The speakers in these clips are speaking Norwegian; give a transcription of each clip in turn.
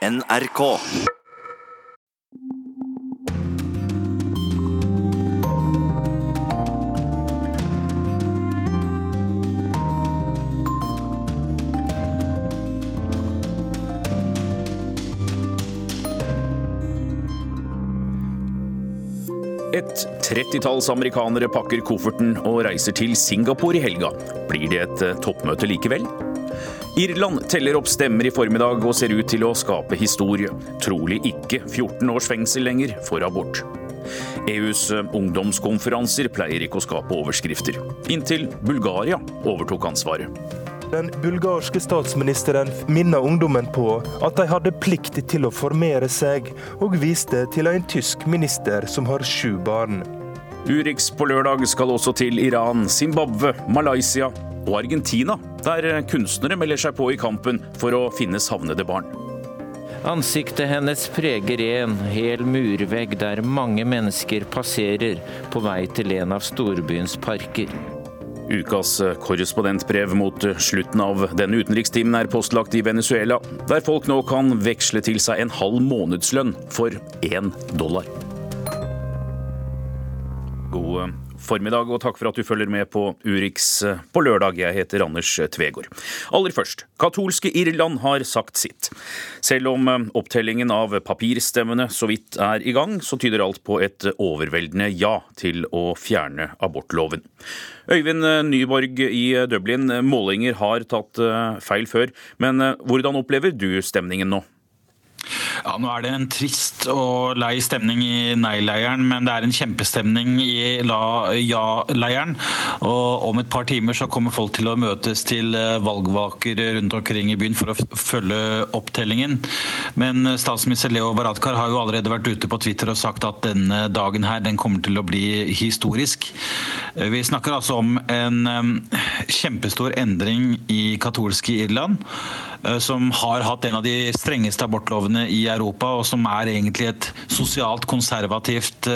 NRK. Et trettitalls amerikanere pakker kofferten og reiser til Singapore i helga. Blir det et eh, toppmøte likevel? Irland teller opp stemmer i formiddag og ser ut til å skape historie. Trolig ikke 14 års fengsel lenger for abort. EUs eh, ungdomskonferanser pleier ikke å skape overskrifter, inntil Bulgaria overtok ansvaret. Den bulgarske statsministeren minner ungdommen på at de hadde plikt til å formere seg, og viste til en tysk minister som har sju barn. Urix på lørdag skal også til Iran, Zimbabwe, Malaysia og Argentina, der kunstnere melder seg på i kampen for å finne savnede barn. Ansiktet hennes preger en hel murvegg der mange mennesker passerer på vei til en av storbyens parker. Ukas korrespondentbrev mot slutten av denne utenrikstimen er postlagt i Venezuela, der folk nå kan veksle til seg en halv månedslønn for én dollar. God formiddag og takk for at du følger med på Urix på lørdag. Jeg heter Anders Tvegård. Aller først, katolske Irland har sagt sitt. Selv om opptellingen av papirstemmene så vidt er i gang, så tyder alt på et overveldende ja til å fjerne abortloven. Øyvind Nyborg i Dublin, målinger har tatt feil før, men hvordan opplever du stemningen nå? Ja, Nå er det en trist og lei stemning i nei-leiren, men det er en kjempestemning i ja-leiren. Og Om et par timer så kommer folk til å møtes til valgvaker rundt omkring i byen for å følge opptellingen. Men statsminister Leo Varadkar har jo allerede vært ute på Twitter og sagt at denne dagen her den kommer til å bli historisk. Vi snakker altså om en kjempestor endring i katolske Irland som har hatt en av de strengeste abortlovene i Europa, og som er egentlig et sosialt konservativt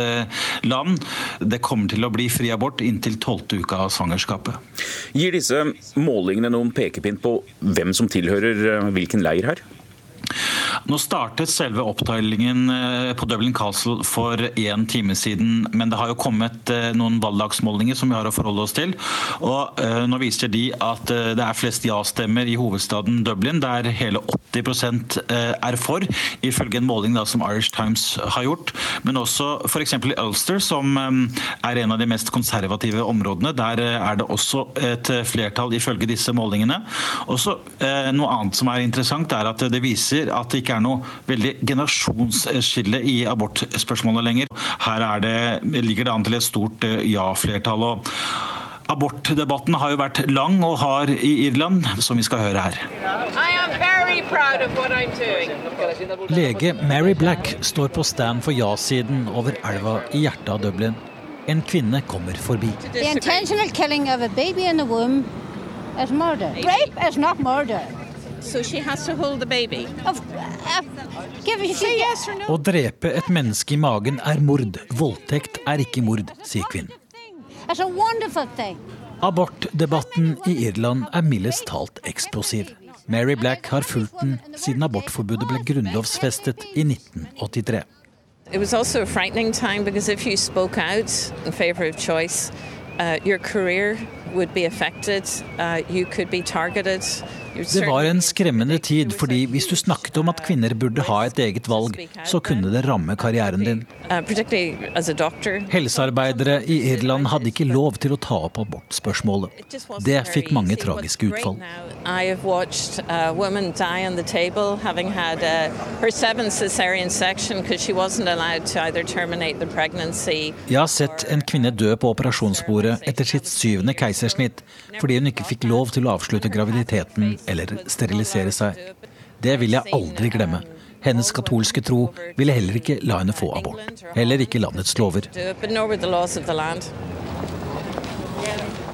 land. Det kommer til å bli fri abort inntil tolvte uke av svangerskapet. Gir disse målingene noen pekepinn på hvem som tilhører hvilken leir her? Nå startet selve opptellingen på Dublin Castle for én time siden, men det har jo kommet noen valgdagsmålinger som vi har å forholde oss til. Og Nå viser de at det er flest ja-stemmer i hovedstaden Dublin, der hele 80% er for, ifølge en måling da, som Irish Times har gjort. Men også f.eks. i Ulster, som er en av de mest konservative områdene. Der er det også et flertall, ifølge disse målingene. Også Noe annet som er interessant, er at det viser at det ikke er noe veldig generasjonsskille i abortspørsmålet lenger. Her det, ligger det an til et stort ja-flertall. og Abortdebatten har jo vært lang og hard i Irland, som vi skal høre her. Lege Mary Black står på stand for ja-siden over elva i hjertet av Dublin. En kvinne kommer forbi. The intentional killing of a baby in the womb is murder. Rape is not murder. So she has to hold the baby. Of, uh, give a yes or no. Å drepe et menneske i magen er mord. Voldtekt er ikke mord, sier kvinnen. Abortdebatten i Irland er mildest talt eksplosiv. Mary Black har fulgt den siden abortforbudet ble grunnlovsfestet i 1983. It was also a frightening time because if you spoke out in favor of choice, uh, your career would be affected, uh, you could be targeted. Det var en skremmende tid, fordi hvis du snakket om at kvinner burde ha et eget valg, så kunne det ramme karrieren din. Uh, Helsearbeidere i Irland hadde ikke lov til å ta opp abortspørsmålet. Det fikk mange tragiske utfall. Jeg har sett en kvinne dø på operasjonsbordet etter sitt syvende keisersnitt fordi hun ikke fikk lov til å avslutte graviditeten eller sterilisere seg. Det vil jeg aldri glemme. Hennes katolske tro ville heller ikke la henne få abort. Heller ikke landets lover.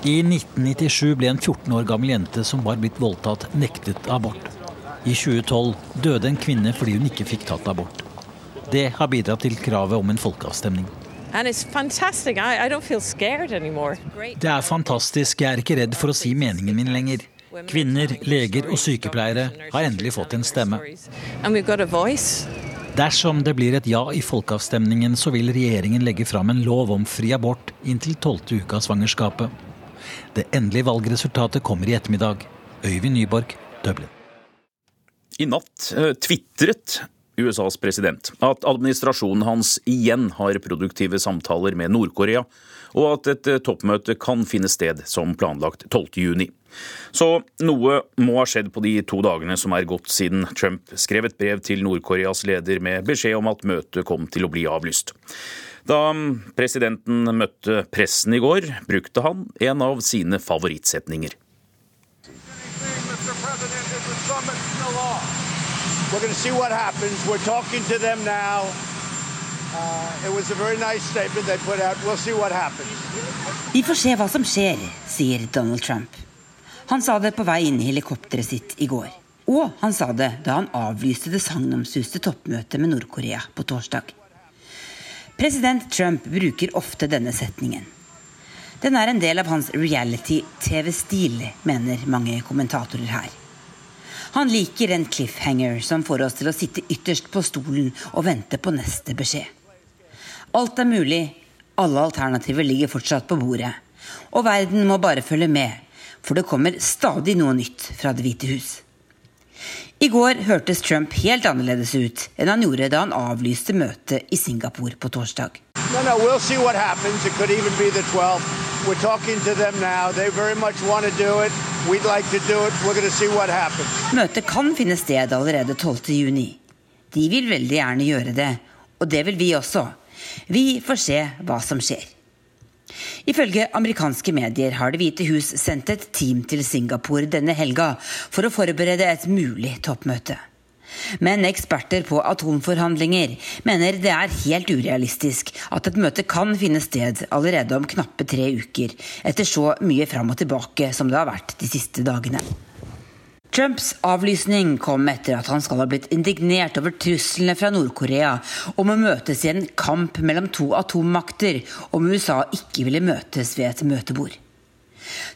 I 1997 ble en 14 år gammel jente som var blitt voldtatt, nektet abort. I 2012 døde en kvinne fordi hun ikke fikk tatt abort. Det har bidratt til kravet om en folkeavstemning. Det er fantastisk. Jeg er ikke redd for å si meningen min lenger. Kvinner, leger og sykepleiere har endelig fått en stemme. Dersom det blir et ja i folkeavstemningen, så vil regjeringen legge fram en lov om fri abort inntil tolvte uke av svangerskapet. Det endelige valgresultatet kommer i ettermiddag. Øyvind Nyborg, Dublin. I natt uh, tvitret USAs president at administrasjonen hans igjen har produktive samtaler med Nord-Korea, og at et uh, toppmøte kan finne sted som planlagt 12.6. Så noe må ha skjedd på de to dagene som er gått siden Trump skrev et brev til Nord-Koreas leder med beskjed om at møtet kom til å bli avlyst. Da presidenten møtte pressen i går, brukte han en av sine favorittsetninger. We're going to see what happens. We're talking to them now. Uh, it was a very nice statement they put out. We'll see what happens. Vi får se hva som skjer, sier Donald Trump. Han sa det på vei inn i helikopteret sitt i går. Og han sa det da han avlyste det sagnomsuste toppmøtet med Nord-Korea på torsdag. President Trump bruker ofte denne setningen. Den er en del av hans reality-TV-stil, mener mange kommentatorer her. Han liker en cliffhanger som får oss til å sitte ytterst på stolen og vente på neste beskjed. Alt er mulig, alle alternativer ligger fortsatt på bordet. Og verden må bare følge med, for det kommer stadig noe nytt fra Det hvite hus. I går hørtes Trump helt annerledes ut enn han gjorde da han avlyste møtet i Singapore på torsdag. No, no, we'll like Møtet kan finne sted allerede 12.6. De vil veldig gjerne gjøre det, og det vil vi også. Vi får se hva som skjer. Ifølge amerikanske medier har Det hvite hus sendt et team til Singapore denne helga for å forberede et mulig toppmøte. Men eksperter på atomforhandlinger mener det er helt urealistisk at et møte kan finne sted allerede om knappe tre uker, etter så mye fram og tilbake som det har vært de siste dagene. Trumps avlysning kom etter at han skal ha blitt indignert over truslene fra Nord-Korea om å møtes i en kamp mellom to atommakter om USA ikke ville møtes ved et møtebord.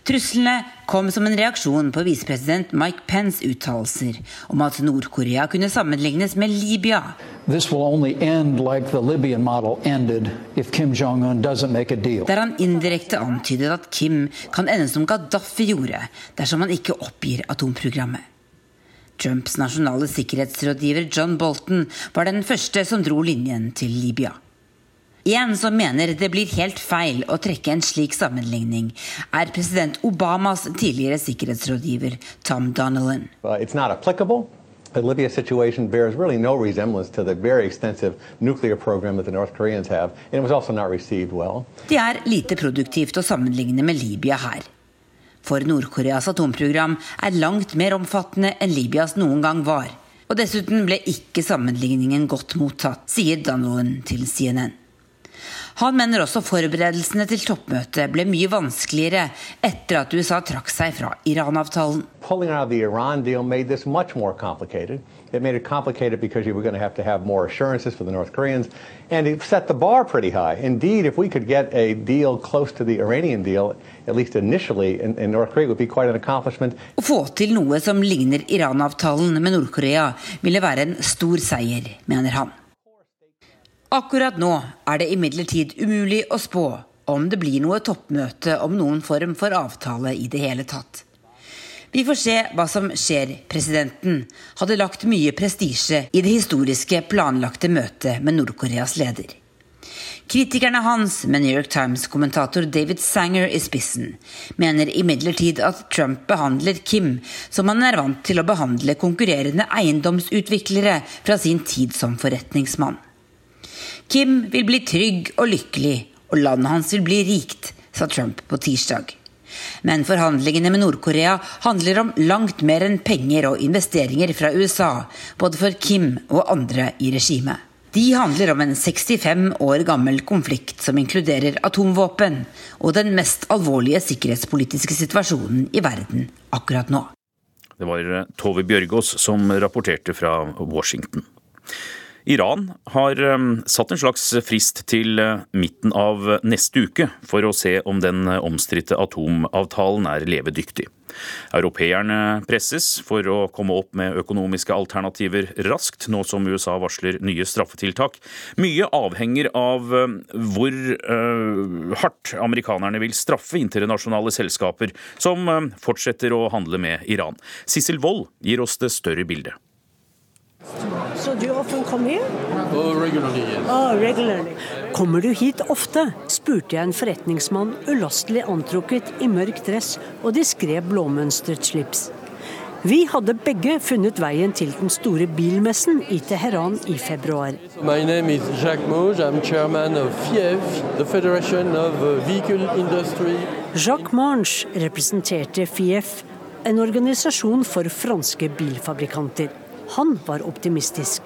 Truslene kom som en reaksjon på visepresident Mike Pence uttalelser om at Nord-Korea kunne sammenlignes med Libya. Der han indirekte antydet at Kim kan ende som Gaddafi gjorde dersom han ikke oppgir atomprogrammet. Trumps nasjonale sikkerhetsrådgiver John Bolton var den første som dro linjen til Libya. En som mener det blir helt feil å trekke en slik sammenligning, er president Obamas tidligere sikkerhetsrådgiver Tom Donnellan. The Libya situation bears really no resemblance to the very extensive nuclear program that the North Koreans have, and it was also not received well. Det er lite produktivt å sammenligne med Libya her. For Nord-Koreas atomprogram er langt mer omfattende enn Libyas noen gang var. Og dessuten ble ikke sammenligningen godt mottatt, sier Donilon til CNN. Han mener også forberedelsene til toppmøtet ble mye vanskeligere etter at USA trakk seg fra Iran-avtalen. It made it complicated because you were going to have to have more assurances for the North Koreans, and it set the bar pretty high. Indeed, if we could get a deal close to the Iranian deal, at least initially, in, in North Korea, would be quite an accomplishment. Å få til noe som ligner Iran-avtalen med Nord-Korea ville være en stor seier, mener han. Akkurat nå er det imidlertid umulig å spå om det blir noe toppmøte om noen form for avtale i det hele tatt. Vi får se hva som skjer. Presidenten hadde lagt mye prestisje i det historiske planlagte møtet med Nord-Koreas leder. Kritikerne hans, med New York Times-kommentator David Sanger i spissen, mener imidlertid at Trump behandler Kim som han er vant til å behandle konkurrerende eiendomsutviklere fra sin tid som forretningsmann. Kim vil bli trygg og lykkelig, og landet hans vil bli rikt, sa Trump på tirsdag. Men forhandlingene med Nord-Korea handler om langt mer enn penger og investeringer fra USA, både for Kim og andre i regimet. De handler om en 65 år gammel konflikt som inkluderer atomvåpen, og den mest alvorlige sikkerhetspolitiske situasjonen i verden akkurat nå. Det var Tove Bjørgaas som rapporterte fra Washington. Iran har um, satt en slags frist til uh, midten av neste uke for å se om den omstridte atomavtalen er levedyktig. Europeerne presses for å komme opp med økonomiske alternativer raskt, nå som USA varsler nye straffetiltak. Mye avhenger av um, hvor uh, hardt amerikanerne vil straffe internasjonale selskaper som fortsetter å handle med Iran. Sissel Wold gir oss det større bildet. So do you often come here? Oh, regularly, yes. Oh, regularly. Kommer du hit ofte? spurte jeg en forretningsmann ulastelig antrukket i mørk dress og diskré blåmønstret slips. Vi hadde begge funnet veien til den store bilmessen i Teheran i februar. My name is Jacques Mauge. I'm chairman of FIEV, the Federation of Vehicle Industry. Jacques Mange representerte FIEF, en organisasjon for franske bilfabrikanter. Han var optimistisk.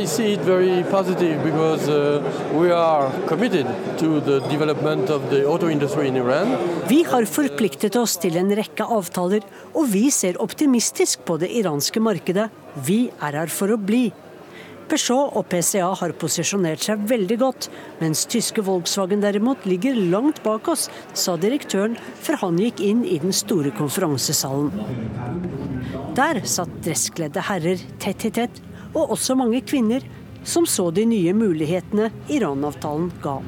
I see it very positive because uh, we are committed to the development of the auto industry in Iran. Vi har forpliktet oss til en rekke avtaler, og vi ser optimistisk på det iranske markedet. Vi er her for å bli. Peugeot og PCA har posisjonert seg veldig godt, mens tyske Volkswagen derimot ligger langt bak oss, sa direktøren før han gikk inn i den store konferansesalen. Der satt dresskledde herrer tett i tett, og også mange kvinner, som så de nye mulighetene Iran-avtalen ga.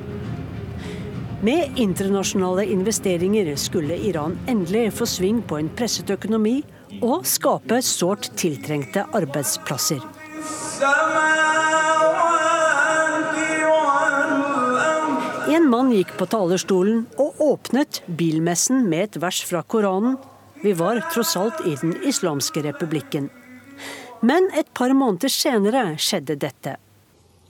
Med internasjonale investeringer skulle Iran endelig få sving på en presset økonomi og skape sårt tiltrengte arbeidsplasser. En mann gikk på talerstolen og åpnet bilmessen med et vers fra Koranen vi var tross alt i den islamske republikken. Men et par måneder senere skjedde dette.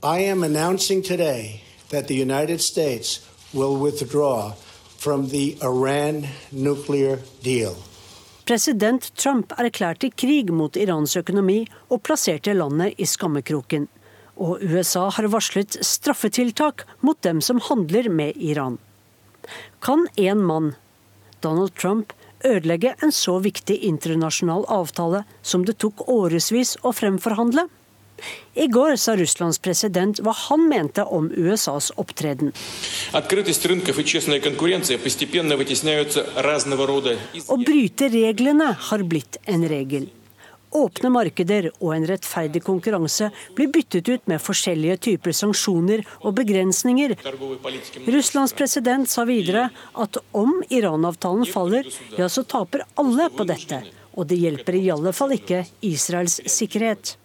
I am announcing today that the United States will withdraw from the Iran nuclear deal. President Trump erklærte krig mot Irans økonomi og plasserte landet i skammekroken. Og USA har varslet straffetiltak mot dem som handler med Iran. Kan én mann, Donald Trump, ødelegge en så viktig internasjonal avtale som det tok årevis å fremforhandle? I går sa Russlands president hva han mente om USAs opptreden. Å bryte reglene har blitt en regel. Åpne markeder og en rettferdig konkurranse blir byttet ut med forskjellige typer sanksjoner og begrensninger. Russlands president sa videre at om Iran-avtalen faller, ja, så taper alle på dette. Og det hjelper i alle fall ikke Israels sikkerhet.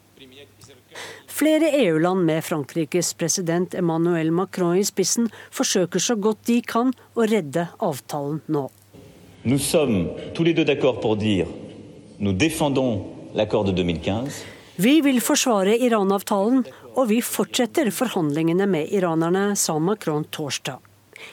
Flere EU-land med Frankrikes president Emmanuel Macron i spissen forsøker så godt de kan å redde avtalen nå. Nous sommes tous les deux d'accord pour dire nous défendons vi vil forsvare Iran-avtalen, og vi fortsetter forhandlingene med iranerne, sa Macron torsdag.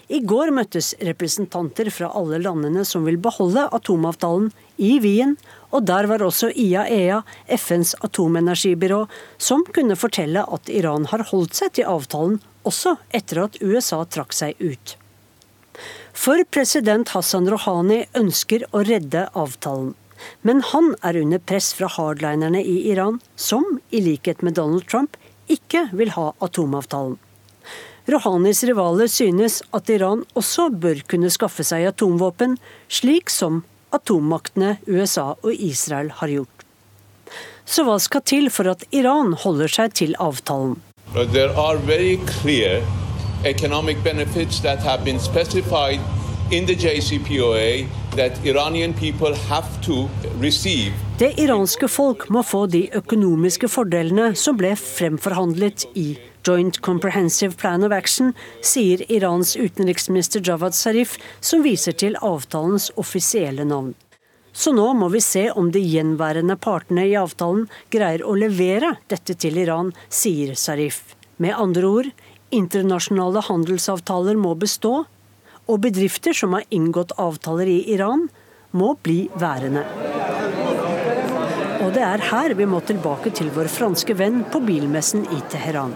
I går møttes representanter fra alle landene som vil beholde atomavtalen, i Wien, og der var også IAEA, FNs atomenergibyrå, som kunne fortelle at Iran har holdt seg til avtalen også etter at USA trakk seg ut. For president Hassan Rouhani ønsker å redde avtalen. Men han er under press fra hardlinerne i Iran, som, i likhet med Donald Trump, ikke vil ha atomavtalen. Rouhanis rivaler synes at Iran også bør kunne skaffe seg atomvåpen, slik som atommaktene USA og Israel har gjort. Så hva skal til for at Iran holder seg til avtalen? There are very clear economic benefits that have been specified in the JCPOA det iranske folk må få de økonomiske fordelene som ble fremforhandlet i Joint Comprehensive Plan of Action, sier Irans utenriksminister Javad Zarif, som viser til avtalens offisielle navn. Så nå må vi se om de gjenværende partene i avtalen greier å levere dette til Iran, sier Zarif. Med andre ord, internasjonale handelsavtaler må bestå, og bedrifter som har inngått avtaler i Iran, må bli værende. Og det er her vi må tilbake til vår franske venn på bilmessen i Teheran.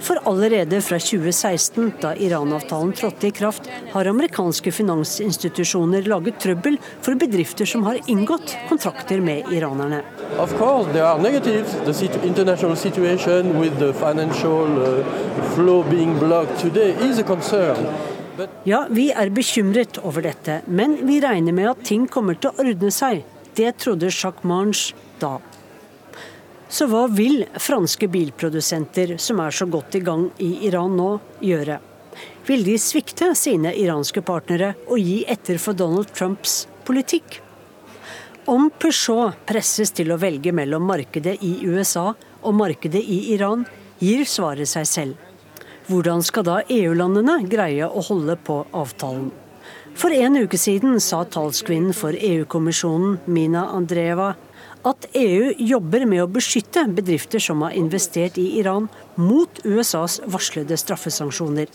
For allerede fra 2016, da Iran-avtalen trådte i kraft, har amerikanske finansinstitusjoner laget trøbbel for bedrifter som har inngått kontrakter med iranerne. Of course, there are negatives. The international situation with the financial uh, flow being blocked today is a concern. Ja, vi er bekymret over dette, men vi regner med at ting kommer til å ordne seg. Det trodde Jacques Mange da. Så hva vil franske bilprodusenter, som er så godt i gang i Iran nå, gjøre? Vil de svikte sine iranske partnere og gi etter for Donald Trumps politikk? Om Peugeot presses til å velge mellom markedet i USA og markedet i Iran, gir svaret seg selv. Hvordan skal da EU-landene greie å holde på avtalen? For en uke siden sa talskvinnen for EU-kommisjonen, Mina Andreeva, at EU jobber med å beskytte bedrifter som har investert i Iran, mot USAs varslede straffesanksjoner.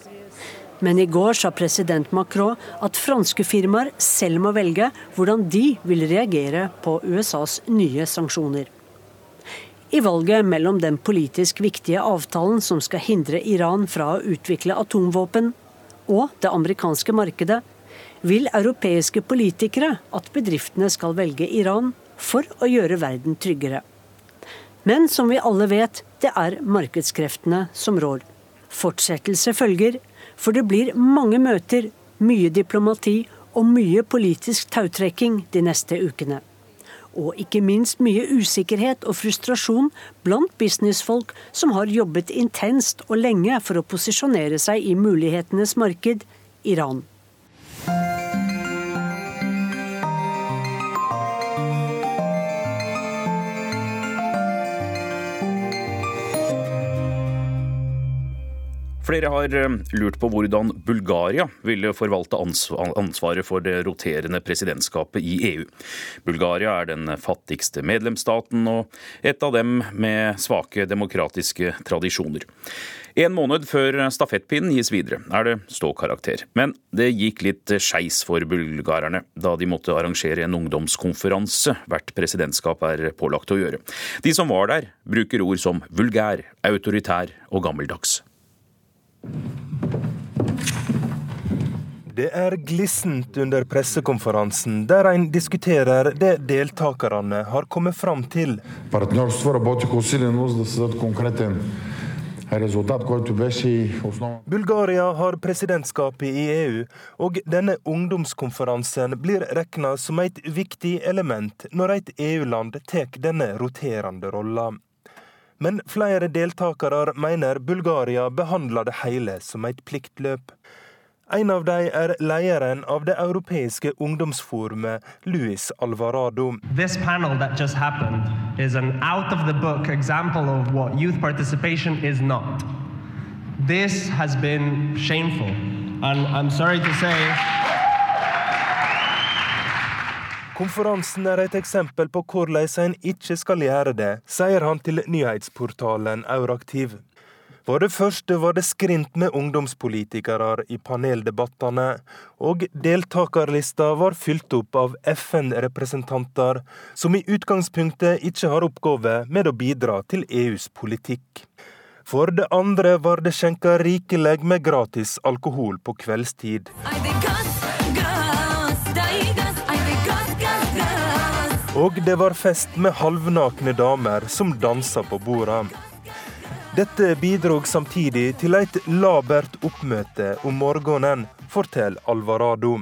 Men i går sa president Macron at franske firmaer selv må velge hvordan de vil reagere på USAs nye sanksjoner. I valget mellom den politisk viktige avtalen som skal hindre Iran fra å utvikle atomvåpen, og det amerikanske markedet, vil europeiske politikere at bedriftene skal velge Iran for å gjøre verden tryggere. Men som vi alle vet, det er markedskreftene som rår. Fortsettelse følger, for det blir mange møter, mye diplomati og mye politisk tautrekking de neste ukene. Og ikke minst mye usikkerhet og frustrasjon blant businessfolk som har jobbet intenst og lenge for å posisjonere seg i mulighetenes marked, Iran. Flere har eh, lurt på hvordan Bulgaria ville forvalte ansvaret for det roterende presidentskapet i EU. Bulgaria er den fattigste medlemsstaten og et av dem med svake demokratiske tradisjoner. En måned før stafettpinnen gis videre, er det ståkarakter. Men det gikk litt skeis for bulgarerne da de måtte arrangere en ungdomskonferanse hvert presidentskap er pålagt å gjøre. De som var der, bruker ord som vulgær, autoritær og gammeldags. Det er glissent under pressekonferansen, der en diskuterer det deltakerne har kommet fram til. Bulgaria har presidentskapet i EU, og denne ungdomskonferansen blir regna som et viktig element når et EU-land tar denne roterende rolla. Men flere deltakere mener Bulgaria behandler det hele som et pliktløp. En av dem er lederen av det europeiske ungdomsforumet, Luis Alvarado. This panel that just happened is an out of the book example of what youth participation is not. This has been shameful. And I'm sorry to say Konferansen er et eksempel på hvordan en ikke skal gjøre det, sier han til nyhetsportalen Euraktiv. For det første var det skrint med ungdomspolitikere i paneldebattene, og deltakerlista var fylt opp av FN-representanter, som i utgangspunktet ikke har oppgave med å bidra til EUs politikk. For det andre var det skjenka rikelig med gratis alkohol på kveldstid. Og det var fest med halvnakne damer som dansa på borda. Dette bidro samtidig til et labert oppmøte om morgenen, forteller Alvarado.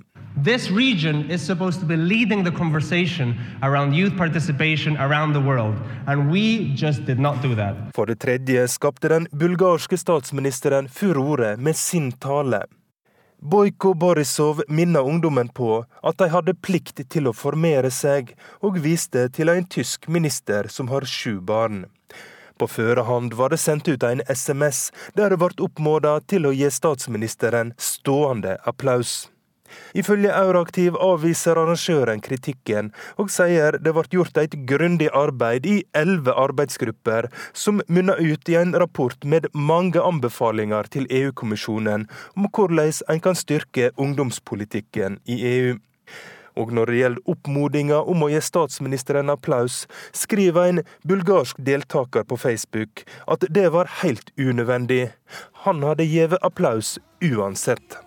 This region is supposed to be leading the conversation around youth participation around the world, and we just did not do that. For det tredje skapte den bulgarske statsministeren furore med sin tale. Bojko Borisov minner ungdommen på at de hadde plikt til å formere seg, og viste til en tysk minister som har sju barn. På førehånd var det sendt ut en SMS der det ble oppfordra til å gi statsministeren stående applaus. Ifølge Euraktiv avviser arrangøren kritikken, og sier det ble gjort et grundig arbeid i elleve arbeidsgrupper, som munner ut i en rapport med mange anbefalinger til EU-kommisjonen om hvordan en kan styrke ungdomspolitikken i EU. Og når det gjelder oppmodinga om å gi statsministeren applaus, skriver en bulgarsk deltaker på Facebook at det var helt unødvendig. Han hadde gitt applaus uansett.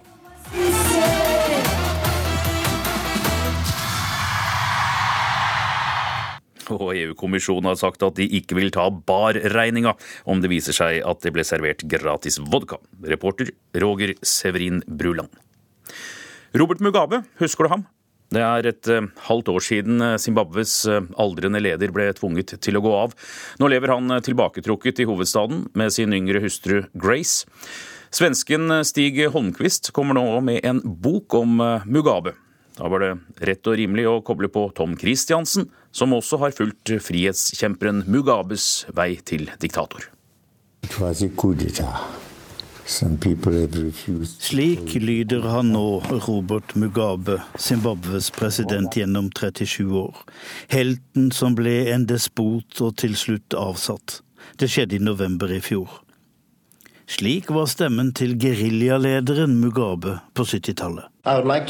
Og EU-kommisjonen har sagt at de ikke vil ta barregninga om det viser seg at det ble servert gratis vodka. Reporter Roger Severin Bruland. Robert Mugabe, husker du ham? Det er et uh, halvt år siden eh, Zimbabwes uh, aldrende leder ble tvunget til å gå av. Nå lever han tilbaketrukket i hovedstaden med sin yngre hustru Grace. Svensken Stig Holmquist kommer nå med en bok om Mugabe. Da var det rett og rimelig å koble på Tom Christiansen, som også har fulgt frihetskjemperen Mugabes vei til diktator. Slik lyder han nå, Robert Mugabe, Zimbabwes president gjennom 37 år. Helten som ble en despot og til slutt avsatt. Det skjedde i november i fjor. Slik var stemmen til geriljalederen Mugabe på 70-tallet. Like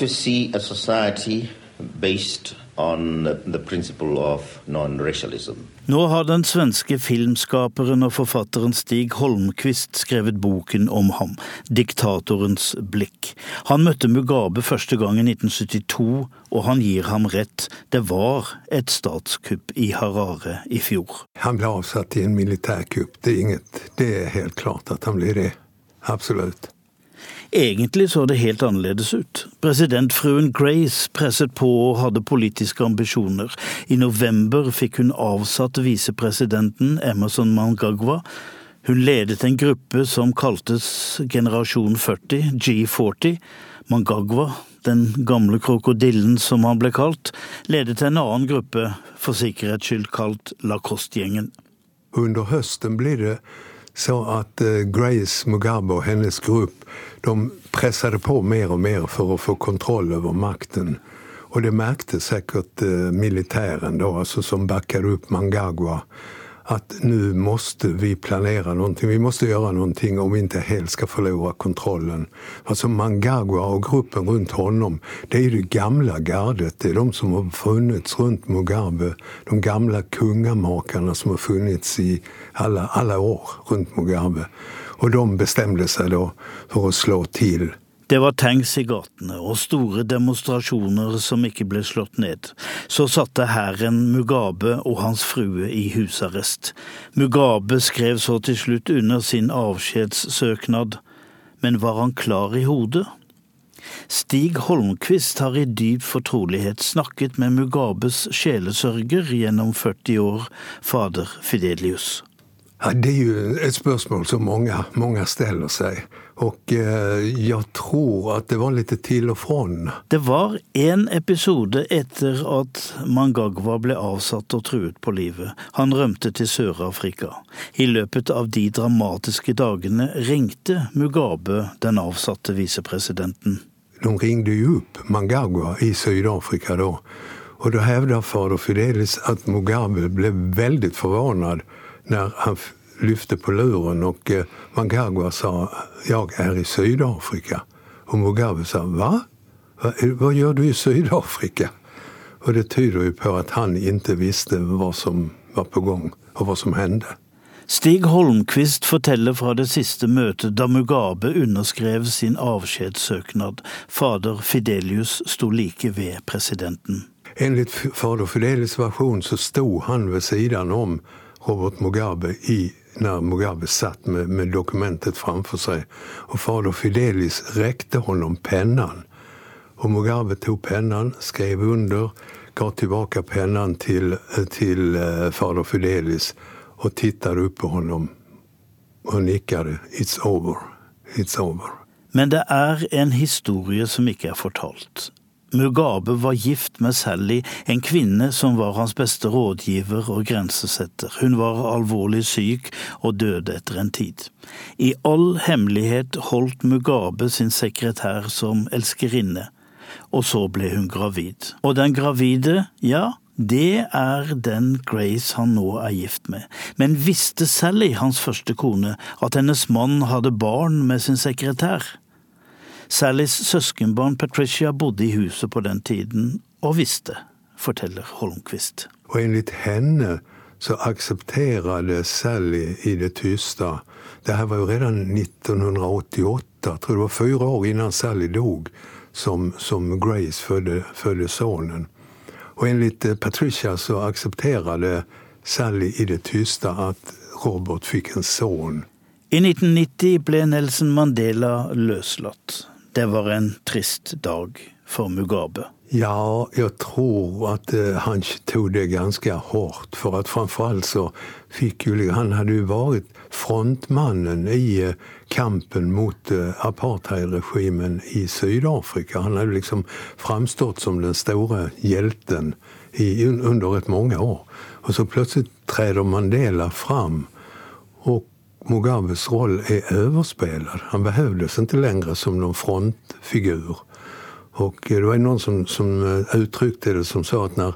Nå har den svenske filmskaperen og forfatteren Stig Holmquist skrevet boken om ham, 'Diktatorens blikk'. Han møtte Mugabe første gang i 1972, og han gir ham rett. Det var et statskupp i Harare i fjor. Han ble avsatt i en militærkupp. Det er, inget, det er helt klart at han blir det. Absolutt. Egentlig så det helt annerledes ut. Presidentfruen Grace presset på og hadde politiske ambisjoner. I november fikk hun avsatt visepresidenten Emerson Mangagwa. Hun ledet en gruppe som kaltes Generasjon 40, G40. Mangagwa, den gamle krokodillen som han ble kalt, ledet en annen gruppe, for sikkerhets skyld kalt Lacoste-gjengen. Under høsten blir det så at eh, Grace Mugabe og hennes gruppe de pressade på mer og mer for å få kontroll over makten. Og det märkte sikkert eh, militären då, alltså som backade upp Mangagua, at nu måste vi planere noe. Vi måste gjøre noe om vi ikke helt skal förlora kontrollen. Alltså Mangagua og gruppen rundt honom, det er det gamle gardet. Det er de som har funnits rundt Mugabe. De gamle kungamakerne som har funnits i alle, alle år rundt Mugabe. Og de bestemte seg da for å slå til. Det var tanks i gatene og store demonstrasjoner som ikke ble slått ned. Så satte hæren Mugabe og hans frue i husarrest. Mugabe skrev så til slutt under sin avskjedssøknad, men var han klar i hodet? Stig Holmquist har i dyp fortrolighet snakket med Mugabes sjelesørger gjennom 40 år, fader Fidelius. Ja, det er jo et spørsmål som mange, mange stiller seg. Og eh, jeg tror at det var litt til og fra. Det var en episode etter at Mangagwa ble avsatt og truet på livet. Han rømte til Sør-Afrika. I løpet av de dramatiske dagene ringte Mugabe den avsatte visepresidenten. De ringte jo opp Mangagwa i Sør-Afrika da. Og da hevdet fader Fidelis at Mugabe ble veldig forundret når han lyfte på luren och eh, Mangagwa sa jag är i Sydafrika. Och Mugabe sa va? Vad gör du i Sydafrika? Och det tyder ju på at han ikke visste hva som var på gang, og hva som hendte. Stig Holmquist forteller fra det siste møtet da Mugabe underskrev sin avskjedssøknad. Fader Fidelius sto like ved presidenten. Enligt fader Fidelius versjon så sto han ved siden om Robert Mugabe i, när Mugabe satt med, med dokumentet framför sig. Och fader Fidelis räckte honom pennan. Och Mugabe tog pennan, skrev under, gav tillbaka pennan till, till uh, fader Fidelis och tittade upp på honom och nickade. It's over. It's over. Men det er en historie som ikke er fortalt. Mugabe var gift med Sally, en kvinne som var hans beste rådgiver og grensesetter. Hun var alvorlig syk og døde etter en tid. I all hemmelighet holdt Mugabe sin sekretær som elskerinne, og så ble hun gravid. Og den gravide, ja, det er den Grace han nå er gift med. Men visste Sally, hans første kone, at hennes mann hadde barn med sin sekretær? Sallys søskenbarn Patricia bodde i huset på den tiden, og visste, forteller Holmquist. Og enligt henne så accepterade Sally i det tysta. Det här var jo redan 1988, jag tror det var fyra år innan Sally dog, som, som Grace födde, födde sonen. Och enligt eh, Patricia så accepterade Sally i det tysta at Robert fikk en son. I 1990 ble Nelson Mandela løslatt. Det var en trist dag for Mugabe. Ja, jeg tror att eh, han tog det ganska hårt. at framfor alt så fikk jo han hadde jo vært frontmannen i eh, kampen mot eh, apartheidregimen i Sydafrika. Han hadde liksom framstått som den store hjelten i, under et mange år. Og så plutselig trer Mandela fram och Mugabes roll är överspelad. Han behövdes inte längre som någon frontfigur. Och det var någon som, som eh, uttryckte det som sa att när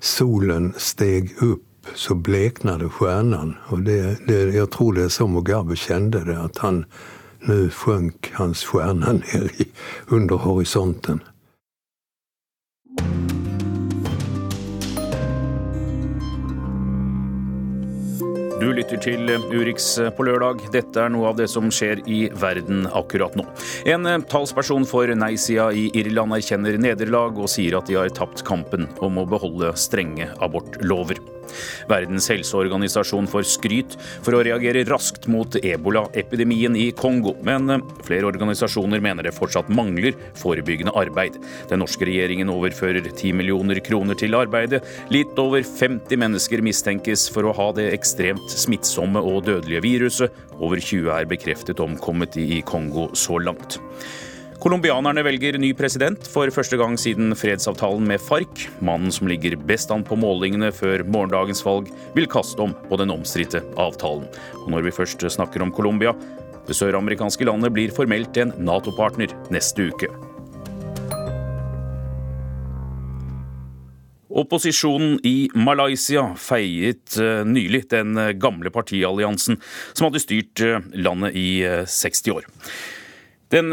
solen steg upp så bleknade stjärnan. Och det, det, jag tror det är så Mugabe kände det, att han nu sjönk hans stjärna ner i, under horisonten. Du lytter til Urix på lørdag. Dette er noe av det som skjer i verden akkurat nå. En talsperson for nei-sida i Irland erkjenner nederlag og sier at de har tapt kampen om å beholde strenge abortlover. Verdens helseorganisasjon får skryt for å reagere raskt mot ebolaepidemien i Kongo, men flere organisasjoner mener det fortsatt mangler forebyggende arbeid. Den norske regjeringen overfører 10 millioner kroner til arbeidet. Litt over 50 mennesker mistenkes for å ha det ekstremt smittsomme og dødelige viruset. Over 20 er bekreftet omkommet i Kongo så langt. Colombianerne velger ny president for første gang siden fredsavtalen med FARC. Mannen som ligger best an på målingene før morgendagens valg, vil kaste om på den omstridte avtalen. Og når vi først snakker om Colombia, det søramerikanske landet blir formelt en Nato-partner neste uke. Opposisjonen i Malaysia feiet eh, nylig den gamle partialliansen som hadde styrt eh, landet i 60 eh, år. Den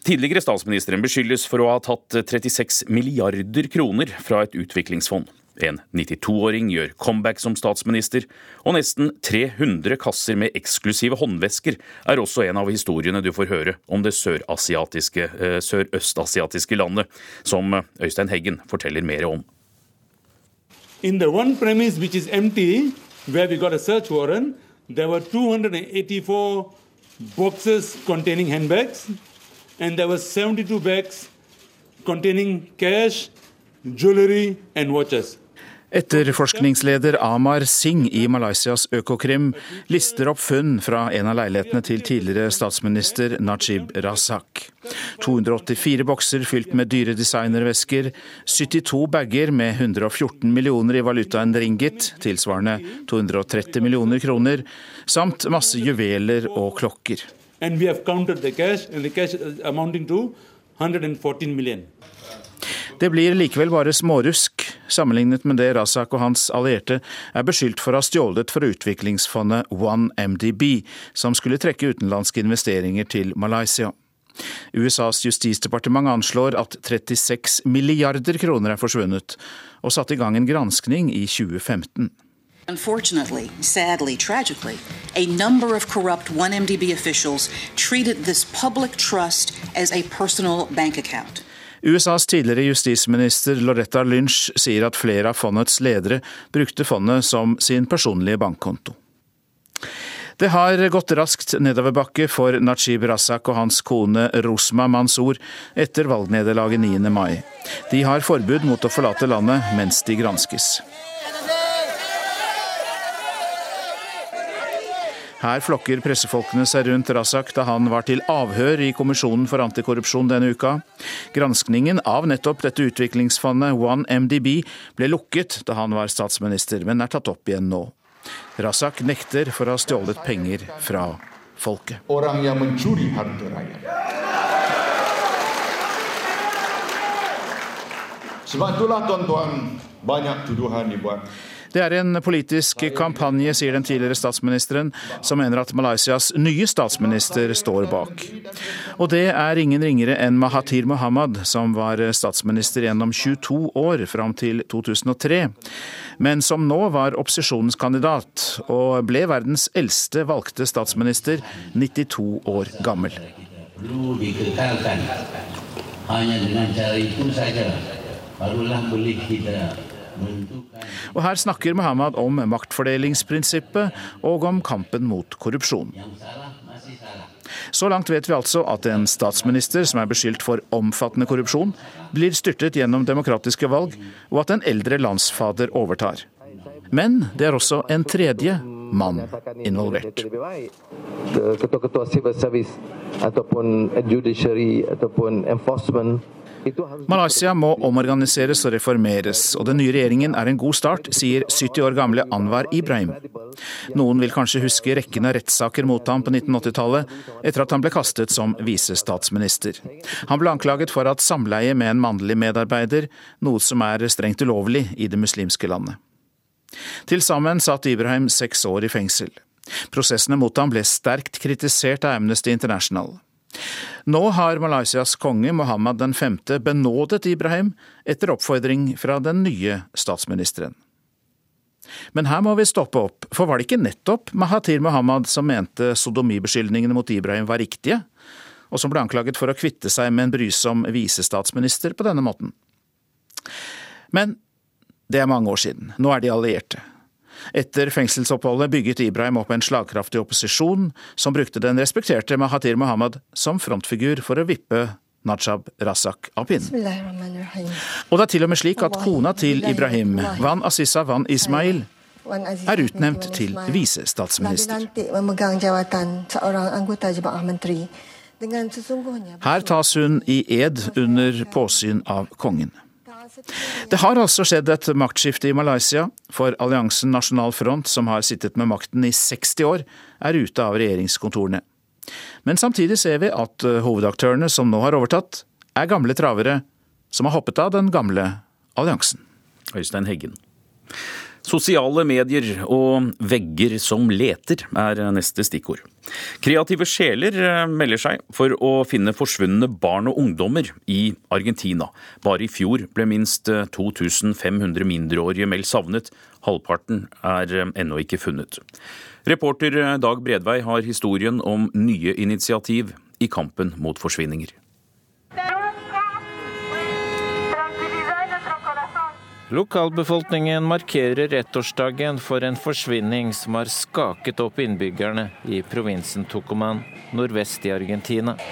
tidligere statsministeren beskyldes for å ha tatt 36 milliarder kroner fra et utviklingsfond. En 92-åring gjør comeback som statsminister, og nesten 300 kasser med eksklusive håndvesker er også en av historiene du får høre om det sørøstasiatiske sør landet, som Øystein Heggen forteller mer om. In the one premise which is empty, where we got a search warrant, there were 284 boxes containing handbags, and there were 72 bags containing cash, jewelry, and watches. Etterforskningsleder Amar Singh i Malaysias Økokrim lister opp funn fra en av leilighetene til tidligere statsminister Najib Razak. 284 bokser fylt med dyre designervesker, 72 bager med 114 millioner i valutaen ringgit, tilsvarende 230 millioner kroner, samt masse juveler og klokker. And we have counted the cash, and the cash amounting to 114 million. Det blir likevel bare smårusk, sammenlignet med det Razak og hans allierte er beskyldt for å ha stjålet fra utviklingsfondet OneMDB, som skulle trekke utenlandske investeringer til Malaysia. USAs justisdepartement anslår at 36 milliarder kroner er forsvunnet, og satte i gang en granskning i 2015. Unfortunately, sadly, tragically, a number of corrupt 1MDB officials treated this public trust as a personal bank account. USAs tidligere justisminister Loretta Lynch sier at flere av fondets ledere brukte fondet som sin personlige bankkonto. Det har gått raskt nedoverbakke for Najib Razak og hans kone Rosma Mansour etter valgnederlaget 9. mai. De har forbud mot å forlate landet mens de granskes. Her flokker pressefolkene seg rundt Razak da han var til avhør i Kommisjonen for antikorrupsjon denne uka. Granskningen av nettopp dette utviklingsfondet OneMDB ble lukket da han var statsminister, men er tatt opp igjen nå. Razak nekter for å ha stjålet penger fra folket. Sebab itulah tuan-tuan banyak tuduhan dibuat. Det er en politisk kampanje, sier den tidligere statsministeren, som mener at Malaysias nye statsminister står bak. Og det er ingen ringere enn Mahathir Mohamad, som var statsminister gjennom 22 år fram til 2003, men som nå var opposisjonens kandidat og ble verdens eldste valgte statsminister, 92 år gammel. Hanya dengan cara itu saja barulah boleh kita og her snakker Muhammad om maktfordelingsprinsippet og om kampen mot korrupsjon. Så langt vet vi altså at en statsminister som er beskyldt for omfattende korrupsjon, blir styrtet gjennom demokratiske valg, og at en eldre landsfader overtar. Men det er også en tredje mann involvert. Ketua-ketua civil service ataupun judiciary ataupun Malaysia må omorganiseres og reformeres, og den nye regjeringen er en god start, sier 70 år gamle Anwar Ibrahim. Noen vil kanskje huske rekken av rettssaker mot ham på 1980-tallet, etter at han ble kastet som visestatsminister. Han ble anklaget for at samleie med en mannlig medarbeider, noe som er strengt ulovlig i det muslimske landet. Til sammen satt Ibrahim seks år i fengsel. Prosessene mot ham ble sterkt kritisert av Amnesty International. Nå har Malaysias konge Mohammed 5. benådet Ibrahim etter oppfordring fra den nye statsministeren. Men her må vi stoppe opp, for var det ikke nettopp Mahathir Mohammed som mente sodomibeskyldningene mot Ibrahim var riktige, og som ble anklaget for å kvitte seg med en brysom visestatsminister på denne måten? Men det er mange år siden. Nå er de allierte. Etter fengselsoppholdet bygget Ibrahim opp en slagkraftig opposisjon, som brukte den respekterte Mahatir Mohammed som frontfigur for å vippe Najab Razak av pinnen. Og det er til og med slik at kona til Ibrahim, Van Assisa Van Ismail, er utnevnt til visestatsminister. Her tas hun i ed under påsyn av kongen. Det har altså skjedd et maktskifte i Malaysia, for alliansen Nasjonal Front, som har sittet med makten i 60 år, er ute av regjeringskontorene. Men samtidig ser vi at eh, hovedaktørene som nå har overtatt, er gamle travere som har hoppet av den gamle alliansen. Øystein Heggen. Sosiale medier og vegger som leter er neste stikkord. Kreative sjeler eh, melder seg for å finne forsvunne barn og ungdommer i Argentina. Bare i fjor ble minst 2500 eh, mindreårige meldt savnet. Halvparten er eh, ennå ikke funnet. Reporter Dag Bredvei har historien om nye initiativ i kampen mot forsvinninger. Lokalbefolkningen markerer ettårsdagen for en forsvinning som har skaket opp innbyggerne i provinsen Tucuman, nordvest i Argentina. Eh,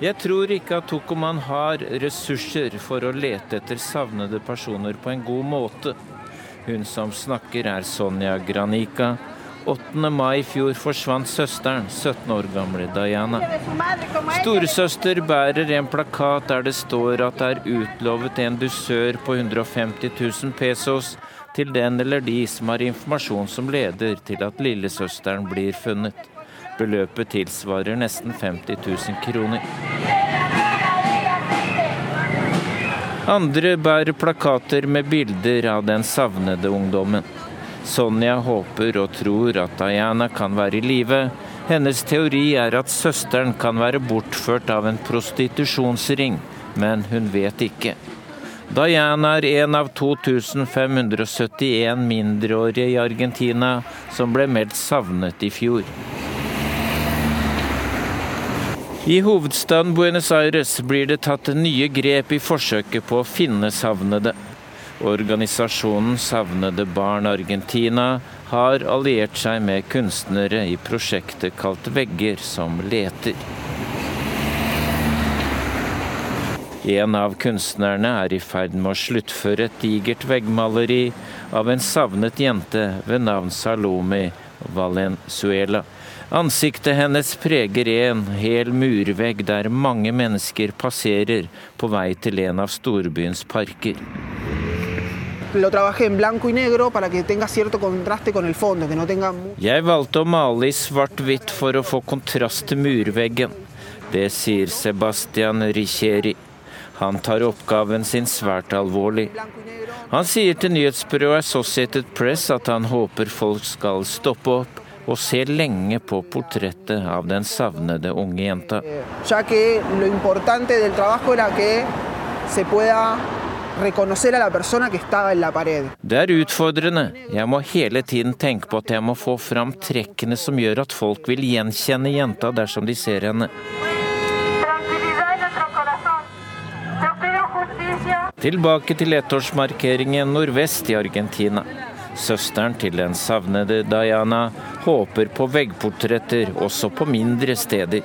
Jeg tror ikke at Tucuman har ressurser for å lete etter savnede personer på en god måte. Hun som snakker er Sonja Granica, 8. mai i fjor forsvant søsteren, 17 år gamle Diana. Storesøster bærer en plakat der det står at det er utlovet en dusør på 150 000 pesos til den eller de som har informasjon som leder til at lillesøsteren blir funnet. Beløpet tilsvarer nesten 50 000 kroner. Andre bærer plakater med bilder av den savnede ungdommen. Sonja håper og tror at Diana kan være i live. Hennes teori er at søsteren kan være bortført av en prostitusjonsring, men hun vet ikke. Diana er en av 2571 mindreårige i Argentina som ble meldt savnet i fjor. I hovedstaden Buenos Aires blir det tatt nye grep i forsøket på å finne savnede. Organisasjonen Savnede barn Argentina har alliert seg med kunstnere i prosjektet kalt Vegger som leter. En av kunstnerne er i ferd med å sluttføre et digert veggmaleri av en savnet jente ved navn Salome Valenzuela. Ansiktet hennes preger en hel murvegg der mange mennesker passerer på vei til en av storbyens parker lo trabajé en blanco y negro para que tenga cierto contraste con el fondo, que no tenga Jeg valgte å male i svart-hvitt for å få kontrast til murveggen. Det sier Sebastian Richieri. Han tar oppgaven sin svært alvorlig. Han sier til nyhetsbyrået Associated Press at han håper folk skal stoppe opp og se lenge på portrettet av den savnede unge jenta. Det er utfordrende. Jeg må hele tiden tenke på at jeg må få fram trekkene som gjør at folk vil gjenkjenne jenta dersom de ser henne. Tilbake til ettårsmarkeringen nordvest i Argentina. Søsteren til den savnede Diana håper på veggportretter også på mindre steder.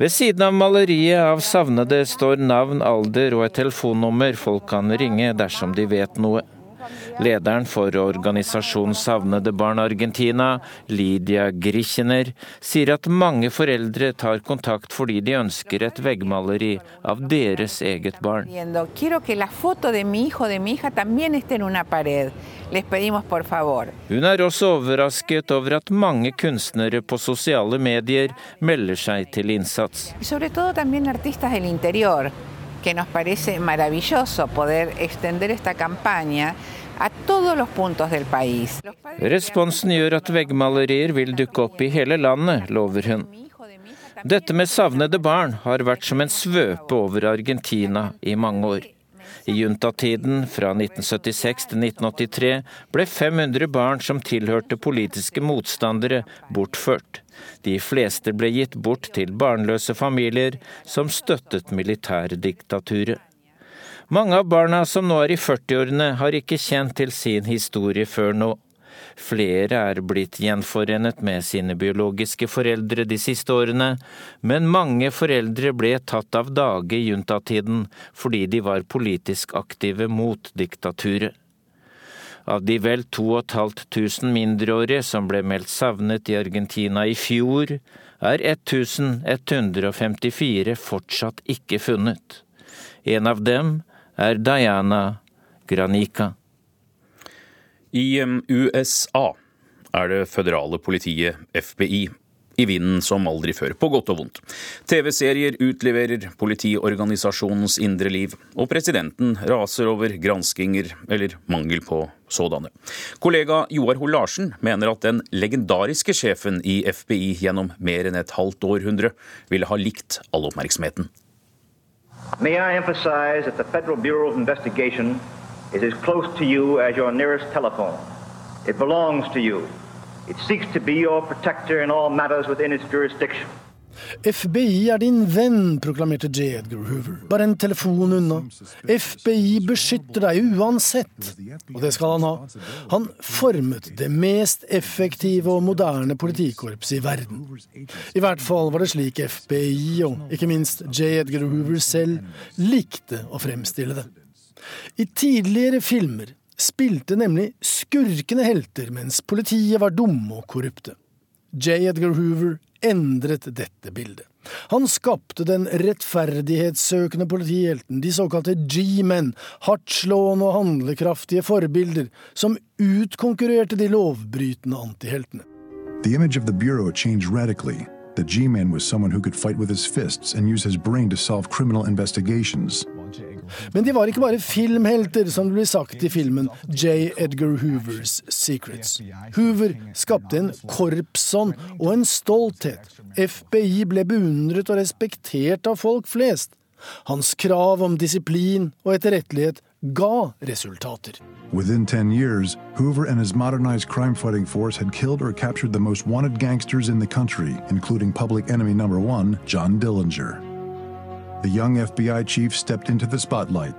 Ved siden av maleriet av savnede står navn, alder og et telefonnummer folk kan ringe dersom de vet noe. Lederen for organisasjonen Savnede barn Argentina, Lydia Grichener, sier at mange foreldre tar kontakt fordi de ønsker et veggmaleri av deres eget barn. Hun er også overrasket over at mange kunstnere på sosiale medier melder seg til innsats. Que nos parece maravilloso poder extender esta campaña a todos los puntos del país. Responsen gjør at veggmalerier vil dukke opp i hele landet, lover hun. Dette med savnede barn har vært som en svøpe over Argentina i mange år. I juntatiden fra 1976 til 1983 ble 500 barn som tilhørte politiske motstandere, bortført. De fleste ble gitt bort til barnløse familier som støttet militærdiktaturet. Mange av barna som nå er i 40-årene, har ikke kjent til sin historie før nå. Flere er blitt gjenforenet med sine biologiske foreldre de siste årene, men mange foreldre ble tatt av dage i juntatiden fordi de var politisk aktive mot diktaturet. Av de vel 2500 mindreårige som ble meldt savnet i Argentina i fjor, er 1154 fortsatt ikke funnet. En av dem er Diana Granica. I USA er det føderale politiet, FBI, i vinden som aldri før, på godt og vondt. TV-serier utleverer politiorganisasjonens indre liv, og presidenten raser over granskinger, eller mangel på sådanne. Kollega Joar Hoel Larsen mener at den legendariske sjefen i FBI gjennom mer enn et halvt århundre ville ha likt all oppmerksomheten. May I emphasize that the Federal Bureau of Investigation is as close to you as your nearest telephone. It belongs to you. It seeks to be your protector in all matters within its jurisdiction. FBI er din venn, proklamerte J. Edgar Hoover. Bare en telefon unna. FBI beskytter deg uansett. Og det skal han ha. Han formet det mest effektive og moderne politikorpset i verden. I hvert fall var det slik FBI, og ikke minst J. Edgar Hoover selv, likte å fremstille det. I tidligere filmer spilte nemlig skurkende helter, mens politiet var dumme og korrupte. J. Edgar Hoover endret dette bildet. Han skapte den rettferdighetssøkende politihelten, de såkalte G-men, hardtslående og handlekraftige forbilder, som utkonkurrerte de lovbrytende antiheltene. The image of the Bureau changed radically. The G-man was someone who could fight with his fists and use his brain to solve criminal investigations. Men de var ikke bare filmhelter, som det blir sagt i filmen J. Edgar Hoovers Secrets. Hoover skapte en korpsånd og en stolthet. FBI ble beundret og respektert av folk flest. Hans krav om disiplin og etterrettelighet ga resultater. Within 10 years, Hoover and his modernized crime fighting force had killed or captured the most wanted gangsters in the country, including public enemy number one, John Dillinger. The young FBI chief stepped into the spotlight.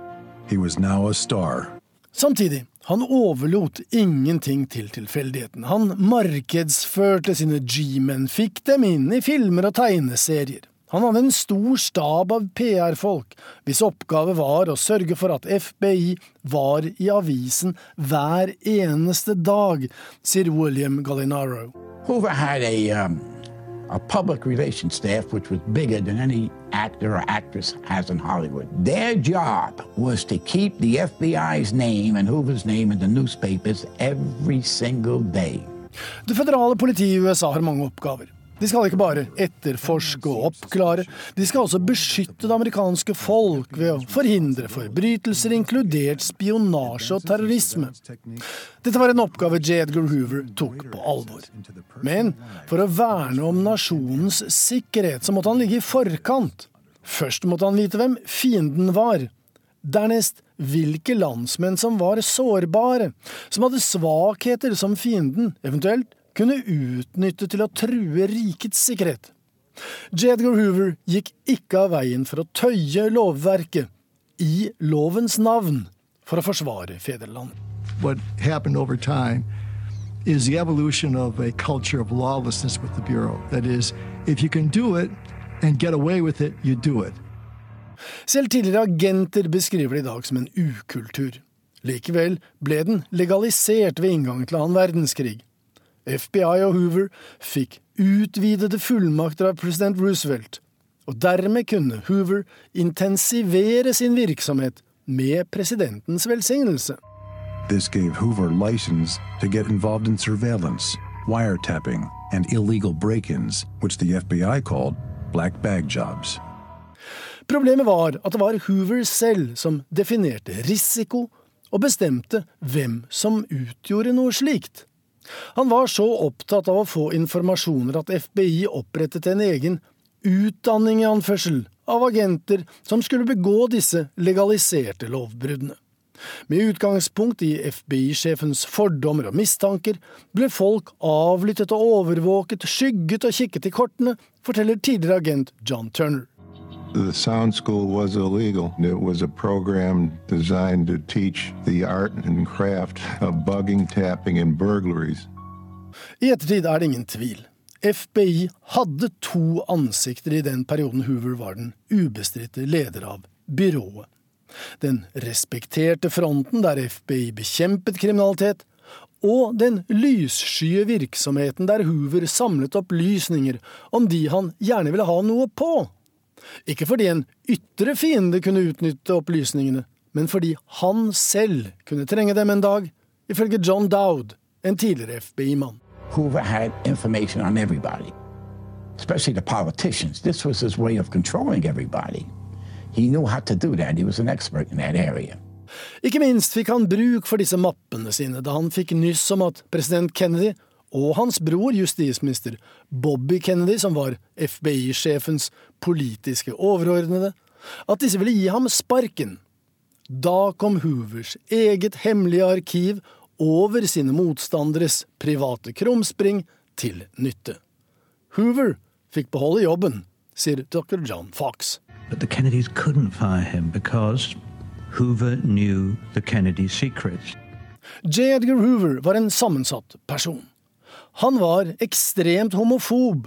He was now a star. Samtidig, han overlot ingenting til tilfeldigheten. Han markedsførte sine G-men, fikk dem inn i filmer og tegneserier. Han hadde en stor stab av PR-folk, hvis oppgave var å sørge for at FBI var i avisen hver eneste dag, sier William Gallinaro. Hoover had a, um, a public relations staff which was bigger than any actor or actress has in Hollywood. Their job was to keep the FBI's name and Hoover's name in the newspapers every single day. Det føderale politiet i USA har mange oppgaver. De skal ikke bare etterforske og oppklare, de skal også beskytte det amerikanske folk ved å forhindre forbrytelser, inkludert spionasje og terrorisme. Dette var en oppgave J. Edgar Hoover tok på alvor. Men for å verne om nasjonens sikkerhet, så måtte han ligge i forkant. Først måtte han vite hvem fienden var. Dernest hvilke landsmenn som var sårbare, som hadde svakheter som fienden, eventuelt kunne utnytte til å true rikets sikkerhet. J. Edgar Hoover gikk ikke av veien for å tøye lovverket i lovens navn for å forsvare fedrelandet. What happened over time is the evolution of a culture of lawlessness with the Bureau. That is, if you can do it and get away with it, you do it. Selv tidligere agenter beskriver det i dag som en ukultur. Likevel ble den legalisert ved inngangen til annen verdenskrig. FBI og Hoover fikk utvidede fullmakter av president Roosevelt, og dermed kunne Hoover intensivere sin virksomhet med presidentens velsignelse. This gave Hoover license to get involved in surveillance, wiretapping, and illegal break-ins, which the FBI called black bag jobs. Problemet var at det var Hoover selv som definerte risiko og bestemte hvem som utgjorde noe slikt. Han var så opptatt av å få informasjoner at FBI opprettet en egen utdanning i anførsel av agenter som skulle begå disse legaliserte lovbruddene. Med utgangspunkt i FBI-sjefens fordommer og mistanker ble folk avlyttet og overvåket, skygget og kikket i kortene, forteller tidligere agent John Turner. The sound school was illegal. It was a program designed to teach the art and craft of bugging, tapping, and burglaries. I ettertid er det ingen tvil. FBI hadde to ansikter i den perioden Hoover var den ubestridte leder av byrået. Den respekterte fronten der FBI bekjempet kriminalitet, og den lysskye virksomheten der Hoover samlet opplysninger om de han gjerne ville ha noe på. Ikke fordi en ytre fiende kunne utnytte opplysningene, men fordi han selv kunne trenge dem en dag, ifølge John Dowd, en tidligere FBI-mann. Hoover had information on everybody, especially the politicians. This was his way of controlling everybody. He knew how to do that. He was an expert in that area. Ikke minst fikk han bruk for disse mappene sine da han fikk nyss om at president Kennedy og hans bror, justisminister Bobby Kennedy, som var FBI-sjefens politiske overordnede, at disse ville gi ham sparken. Da kom Hoovers eget hemmelige arkiv over sine motstanderes private krumspring til nytte. Hoover fikk beholde jobben, sier dr. John Fox. But the Kennedys couldn't fire him because Hoover knew the Kennedy secrets. J. Edgar Hoover var en sammensatt person. Han var ekstremt homofob,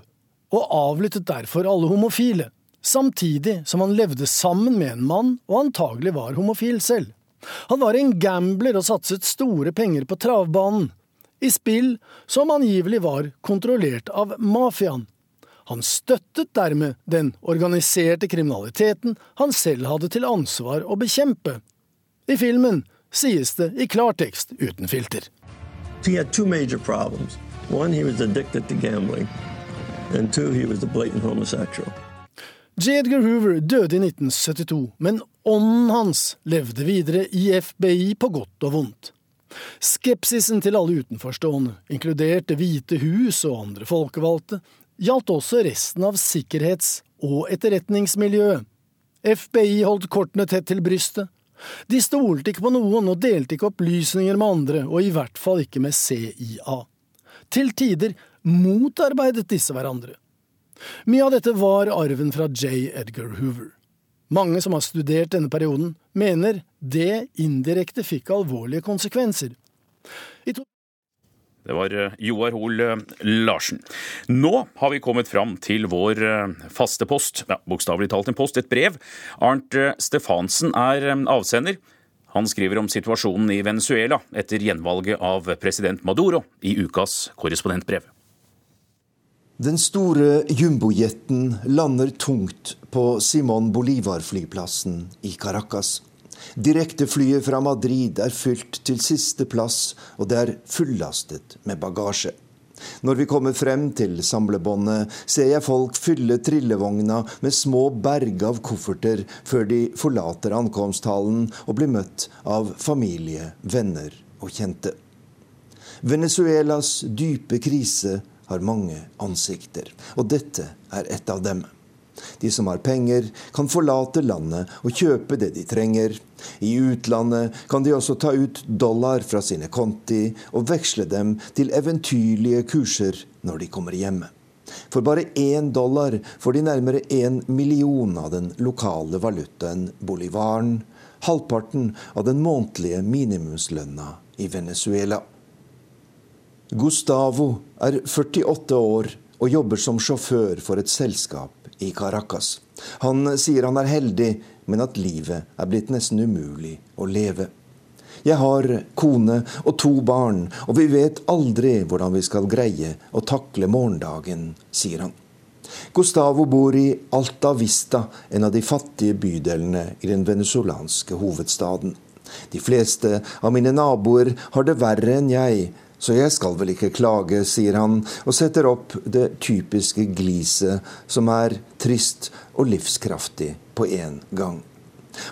og avlyttet derfor alle homofile, samtidig som han levde sammen med en mann og antagelig var homofil selv. Han var en gambler og satset store penger på travbanen, i spill som angivelig var kontrollert av mafiaen. Han støttet dermed den organiserte kriminaliteten han selv hadde til ansvar å bekjempe. I filmen sies det i klartekst uten filter. He had two major problems. One, he was addicted to gambling. And two, he was a blatant homosexual. J. Edgar Hoover døde i 1972, men ånden hans levde videre i FBI på godt og vondt. Skepsisen til alle utenforstående, inkludert Det hvite hus og andre folkevalgte, gjaldt også resten av sikkerhets- og etterretningsmiljøet. FBI holdt kortene tett til brystet. De stolte ikke på noen og delte ikke opplysninger med andre, og i hvert fall ikke med CIA. Til tider motarbeidet disse hverandre. Mye av dette var arven fra J. Edgar Hoover. Mange som har studert denne perioden, mener det indirekte fikk alvorlige konsekvenser. Det var eh, Joar Hoel eh, Larsen. Nå har vi kommet fram til vår eh, faste post, ja, bokstavelig talt en post, et brev. Arnt Stefansen er avsender. Han skriver om situasjonen i Venezuela etter gjenvalget av president Maduro i ukas korrespondentbrev. Den store jumbojeten lander tungt på Simon Bolivar-flyplassen i Caracas. Direkteflyet fra Madrid er fylt til siste plass, og det er fullastet med bagasje. Når vi kommer frem til samlebåndet, ser jeg folk fylle trillevogna med små berg av kofferter før de forlater ankomsthallen og blir møtt av familie, venner og kjente. Venezuelas dype krise har mange ansikter, og dette er et av dem. De som har penger, kan forlate landet og kjøpe det de trenger. I utlandet kan de også ta ut dollar fra sine konti og veksle dem til eventyrlige kurser når de kommer hjemme. For bare én dollar får de nærmere én million av den lokale valutaen bolivaren, halvparten av den månedlige minimumslønna i Venezuela. Gustavo er 48 år og jobber som sjåfør for et selskap i Caracas. Han sier han er heldig, men at livet er blitt nesten umulig å leve. Jeg har kone og to barn, og vi vet aldri hvordan vi skal greie å takle morgendagen, sier han. Gustavo bor i Alta Vista, en av de fattige bydelene i den venezuelanske hovedstaden. De fleste av mine naboer har det verre enn jeg, så jeg skal vel ikke klage, sier han, og setter opp det typiske gliset, som er trist og livskraftig på én gang.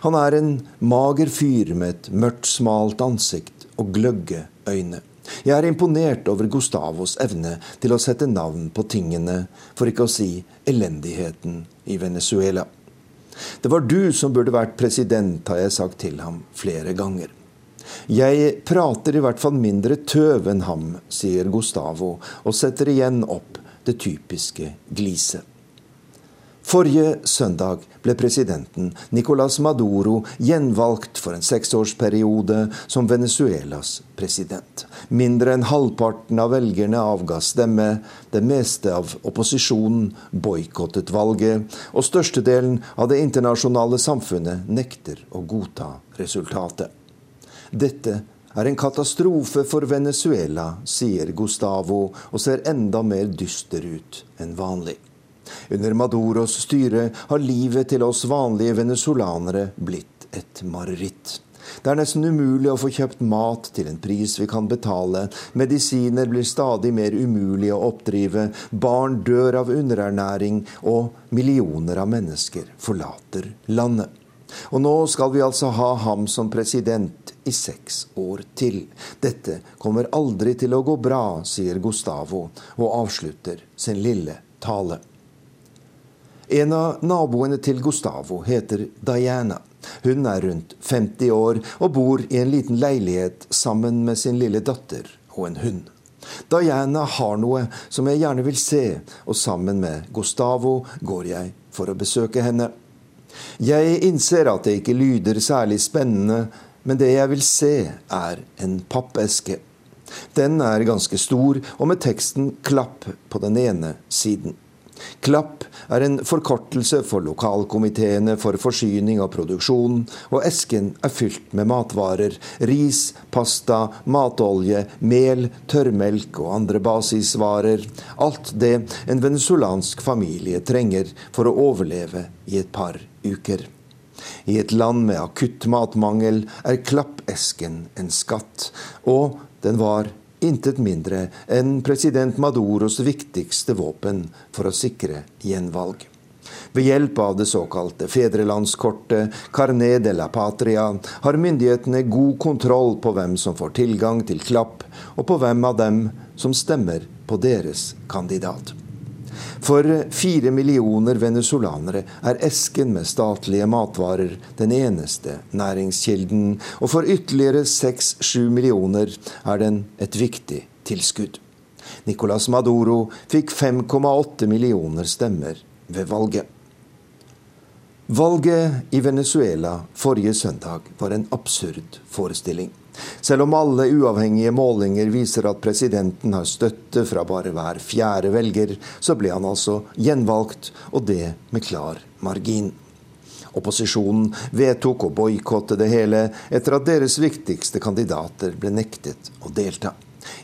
Han er en mager fyr med et mørkt, smalt ansikt og gløgge øyne. Jeg er imponert over Gustavos evne til å sette navn på tingene, for ikke å si elendigheten i Venezuela. Det var du som burde vært president, har jeg sagt til ham flere ganger. Jeg prater i hvert fall mindre tøv enn ham, sier Gustavo, og setter igjen opp det typiske gliset. Forrige søndag ble presidenten Nicolas Maduro gjenvalgt for en seksårsperiode som Venezuelas president. Mindre enn halvparten av velgerne avga stemme. Det meste av opposisjonen boikottet valget, og størstedelen av det internasjonale samfunnet nekter å godta resultatet. Dette er en katastrofe for Venezuela, sier Gustavo, og ser enda mer dyster ut enn vanlig. Under Maduros styre har livet til oss vanlige venezuelanere blitt et mareritt. Det er nesten umulig å få kjøpt mat til en pris vi kan betale. Medisiner blir stadig mer umulig å oppdrive. Barn dør av underernæring, og millioner av mennesker forlater landet. Og nå skal vi altså ha ham som president i seks år til. Dette kommer aldri til å gå bra, sier Gustavo, og avslutter sin lille tale. En av naboene til Gustavo heter Diana. Hun er rundt 50 år og bor i en liten leilighet sammen med sin lille datter og en hund. Diana har noe som jeg gjerne vil se, og sammen med Gustavo går jeg for å besøke henne. Jeg innser at det ikke lyder særlig spennende, men det jeg vil se, er en pappeske. Den er ganske stor, og med teksten 'Klapp' på den ene siden. Klapp er en forkortelse for lokalkomiteene for forsyning og produksjon, og esken er fylt med matvarer. Ris, pasta, matolje, mel, tørrmelk og andre basisvarer. Alt det en venezuelansk familie trenger for å overleve i et par uker. I et land med akutt matmangel er klappesken en skatt, og den var intet mindre enn president Maduros viktigste våpen for å sikre gjenvalg. Ved hjelp av det såkalte fedrelandskortet, Carné de la Patria, har myndighetene god kontroll på hvem som får tilgang til Klapp, og på hvem av dem som stemmer på deres kandidat. For fire millioner venezuelanere er esken med statlige matvarer den eneste næringskilden, og for ytterligere seks-sju millioner er den et viktig tilskudd. Nicolas Maduro fikk 5,8 millioner stemmer ved valget. Valget i Venezuela forrige søndag var en absurd forestilling. Selv om alle uavhengige målinger viser at presidenten har støtte fra bare hver fjerde velger, så ble han altså gjenvalgt, og det med klar margin. Opposisjonen vedtok å boikotte det hele etter at deres viktigste kandidater ble nektet å delta.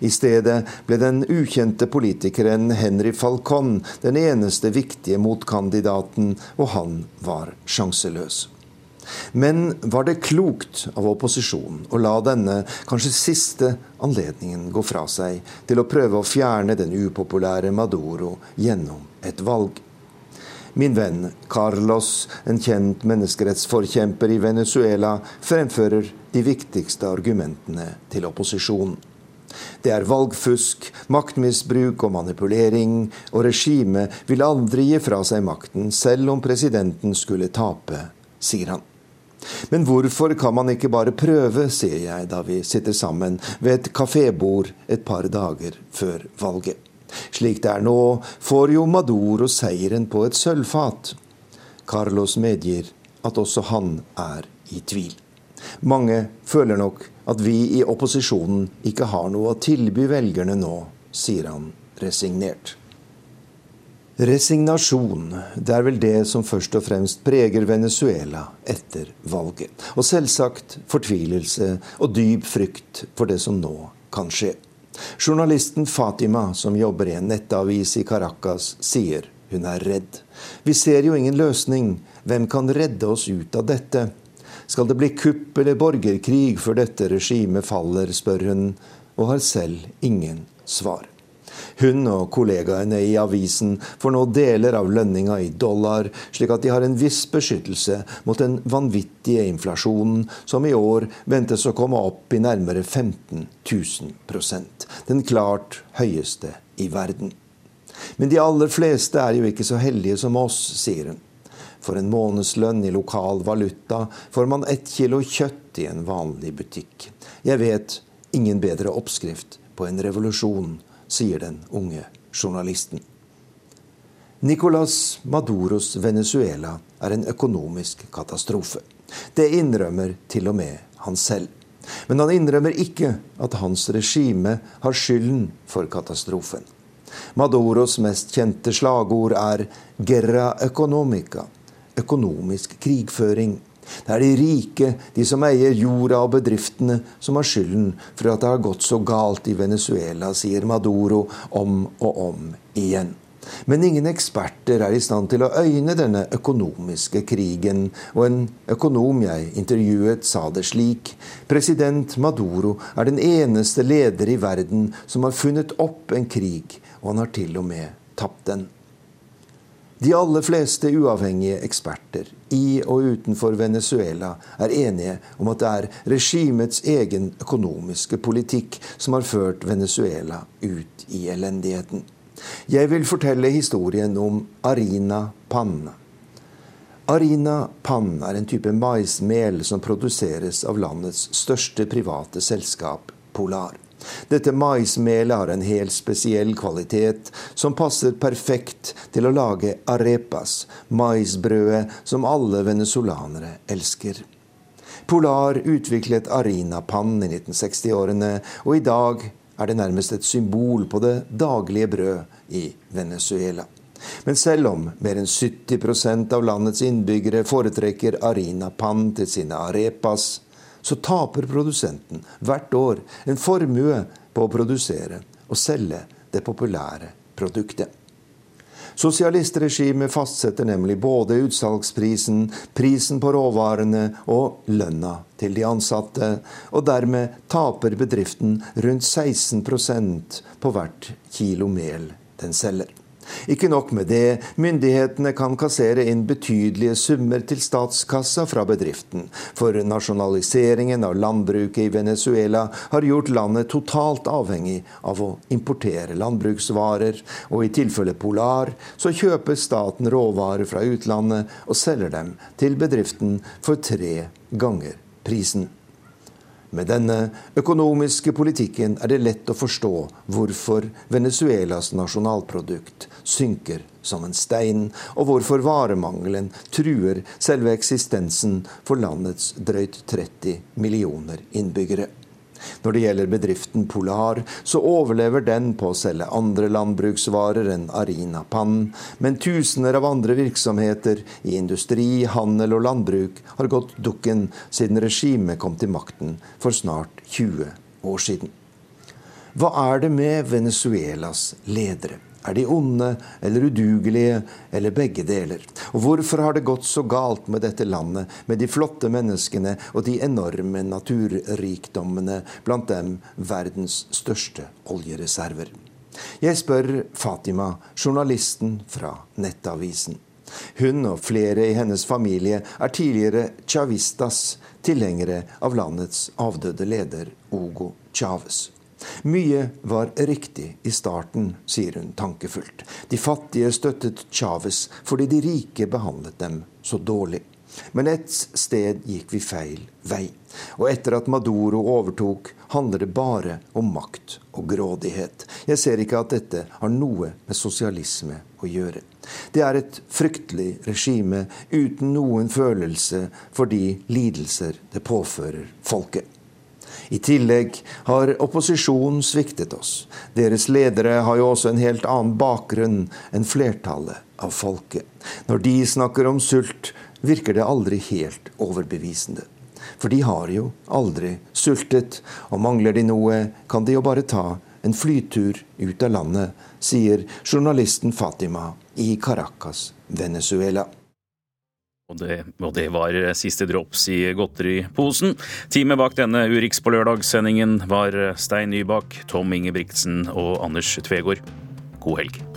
I stedet ble den ukjente politikeren Henry Falcon den eneste viktige motkandidaten, og han var sjanseløs. Men var det klokt av opposisjonen å la denne kanskje siste anledningen gå fra seg til å prøve å fjerne den upopulære Maduro gjennom et valg? Min venn Carlos, en kjent menneskerettsforkjemper i Venezuela, fremfører de viktigste argumentene til opposisjonen. Det er valgfusk, maktmisbruk og manipulering, og regimet vil aldri gi fra seg makten selv om presidenten skulle tape, sier han. Men hvorfor kan man ikke bare prøve, sier jeg da vi sitter sammen ved et kafébord et par dager før valget. Slik det er nå, får jo Maduro seieren på et sølvfat. Carlos medgir at også han er i tvil. Mange føler nok at vi i opposisjonen ikke har noe å tilby velgerne nå, sier han resignert. Resignasjon, det er vel det som først og fremst preger Venezuela etter valget. Og selvsagt fortvilelse og dyp frykt for det som nå kan skje. Journalisten Fatima, som jobber i en nettavis i Caracas, sier hun er redd. Vi ser jo ingen løsning. Hvem kan redde oss ut av dette? Skal det bli kupp eller borgerkrig før dette regimet faller, spør hun, og har selv ingen svar. Hun og kollegaene i avisen får nå deler av lønninga i dollar, slik at de har en viss beskyttelse mot den vanvittige inflasjonen, som i år ventes å komme opp i nærmere 15 000 Den klart høyeste i verden. Men de aller fleste er jo ikke så heldige som oss, sier hun. For en månedslønn i lokal valuta får man ett kilo kjøtt i en vanlig butikk. Jeg vet ingen bedre oppskrift på en revolusjon, sier den unge journalisten. Nicolas Maduros Venezuela er en økonomisk katastrofe. Det innrømmer til og med han selv. Men han innrømmer ikke at hans regime har skylden for katastrofen. Maduros mest kjente slagord er 'guerra economica', økonomisk krigføring. Det er de rike, de som eier jorda og bedriftene, som har skylden for at det har gått så galt i Venezuela, sier Maduro om og om igjen. Men ingen eksperter er i stand til å øyne denne økonomiske krigen. Og en økonom jeg intervjuet, sa det slik. President Maduro er den eneste leder i verden som har funnet opp en krig, og han har til og med tapt den. De aller fleste uavhengige eksperter i og utenfor Venezuela er enige om at det er regimets egen økonomiske politikk som har ført Venezuela ut i elendigheten. Jeg vil fortelle historien om Arina Pan. Arina Pan er en type maismel som produseres av landets største private selskap, Polar. Dette maismelet har en helt spesiell kvalitet som passer perfekt til å lage arepas, maisbrødet som alle venezolanere elsker. Polar utviklet arinapann i 1960-årene, og i dag er det nærmest et symbol på det daglige brød i Venezuela. Men selv om mer enn 70% av landets innbyggere foretrekker arinapann til sine arepas, så taper produsenten hvert år en formue på å produsere og selge det populære produktet. Sosialistregimet fastsetter nemlig både utsalgsprisen, prisen på råvarene og lønna til de ansatte, og dermed taper bedriften rundt 16% på hvert kilo mel den selger. Ikke nok med det, myndighetene kan kassere inn betydelige summer til statskassa fra bedriften. For nasjonaliseringen av landbruket i Venezuela har gjort landet totalt avhengig av å importere landbruksvarer. Og i tilfelle Polar så kjøper staten råvarer fra utlandet og selger dem til bedriften for tre ganger prisen. Med denne økonomiske politikken er det lett å forstå hvorfor Venezuelas nasjonalprodukt synker som en stein, og hvorfor varemangelen truer selve eksistensen for landets drøyt 30 millioner innbyggere. Når det gjelder bedriften Polar, så overlever den på å selge andre landbruksvarer enn Arina Pan, men tusener av andre virksomheter i industri, handel og landbruk har gått dukken siden regimet kom til makten for snart 20 år siden. Hva er det med Venezuelas ledere? Er de onde eller udugelige, eller begge deler? Og hvorfor har det gått så galt med dette landet, med de flotte menneskene og de enorme naturrikdommene, blant dem verdens største oljereserver? Jeg spør Fatima, journalisten fra Nettavisen. Hun og flere i hennes familie er tidligere chavistas, tilhengere av landets avdøde leder Ogo Chávez. Mye var riktig i starten, sier hun tankefullt. De fattige støttet Chávez fordi de rike behandlet dem så dårlig. Men et sted gikk vi feil vei. Og etter at Maduro overtok, handler det bare om makt og grådighet. Jeg ser ikke at dette har noe med sosialisme å gjøre. Det er et fryktelig regime uten noen følelse for de lidelser det påfører folket. I tillegg har opposisjonen sviktet oss. Deres ledere har jo også en helt annen bakgrunn enn flertallet av folket. Når de snakker om sult, virker det aldri helt overbevisende. For de har jo aldri sultet, og mangler de noe, kan de jo bare ta en flytur ut av landet, sier journalisten Fatima i Caracas, Venezuela. Og det, og det, var siste drops i godteriposen. Teamet bak denne Urix på lørdag-sendingen var Stein Nybakk, Tom Ingebrigtsen og Anders Tvegård. God helg.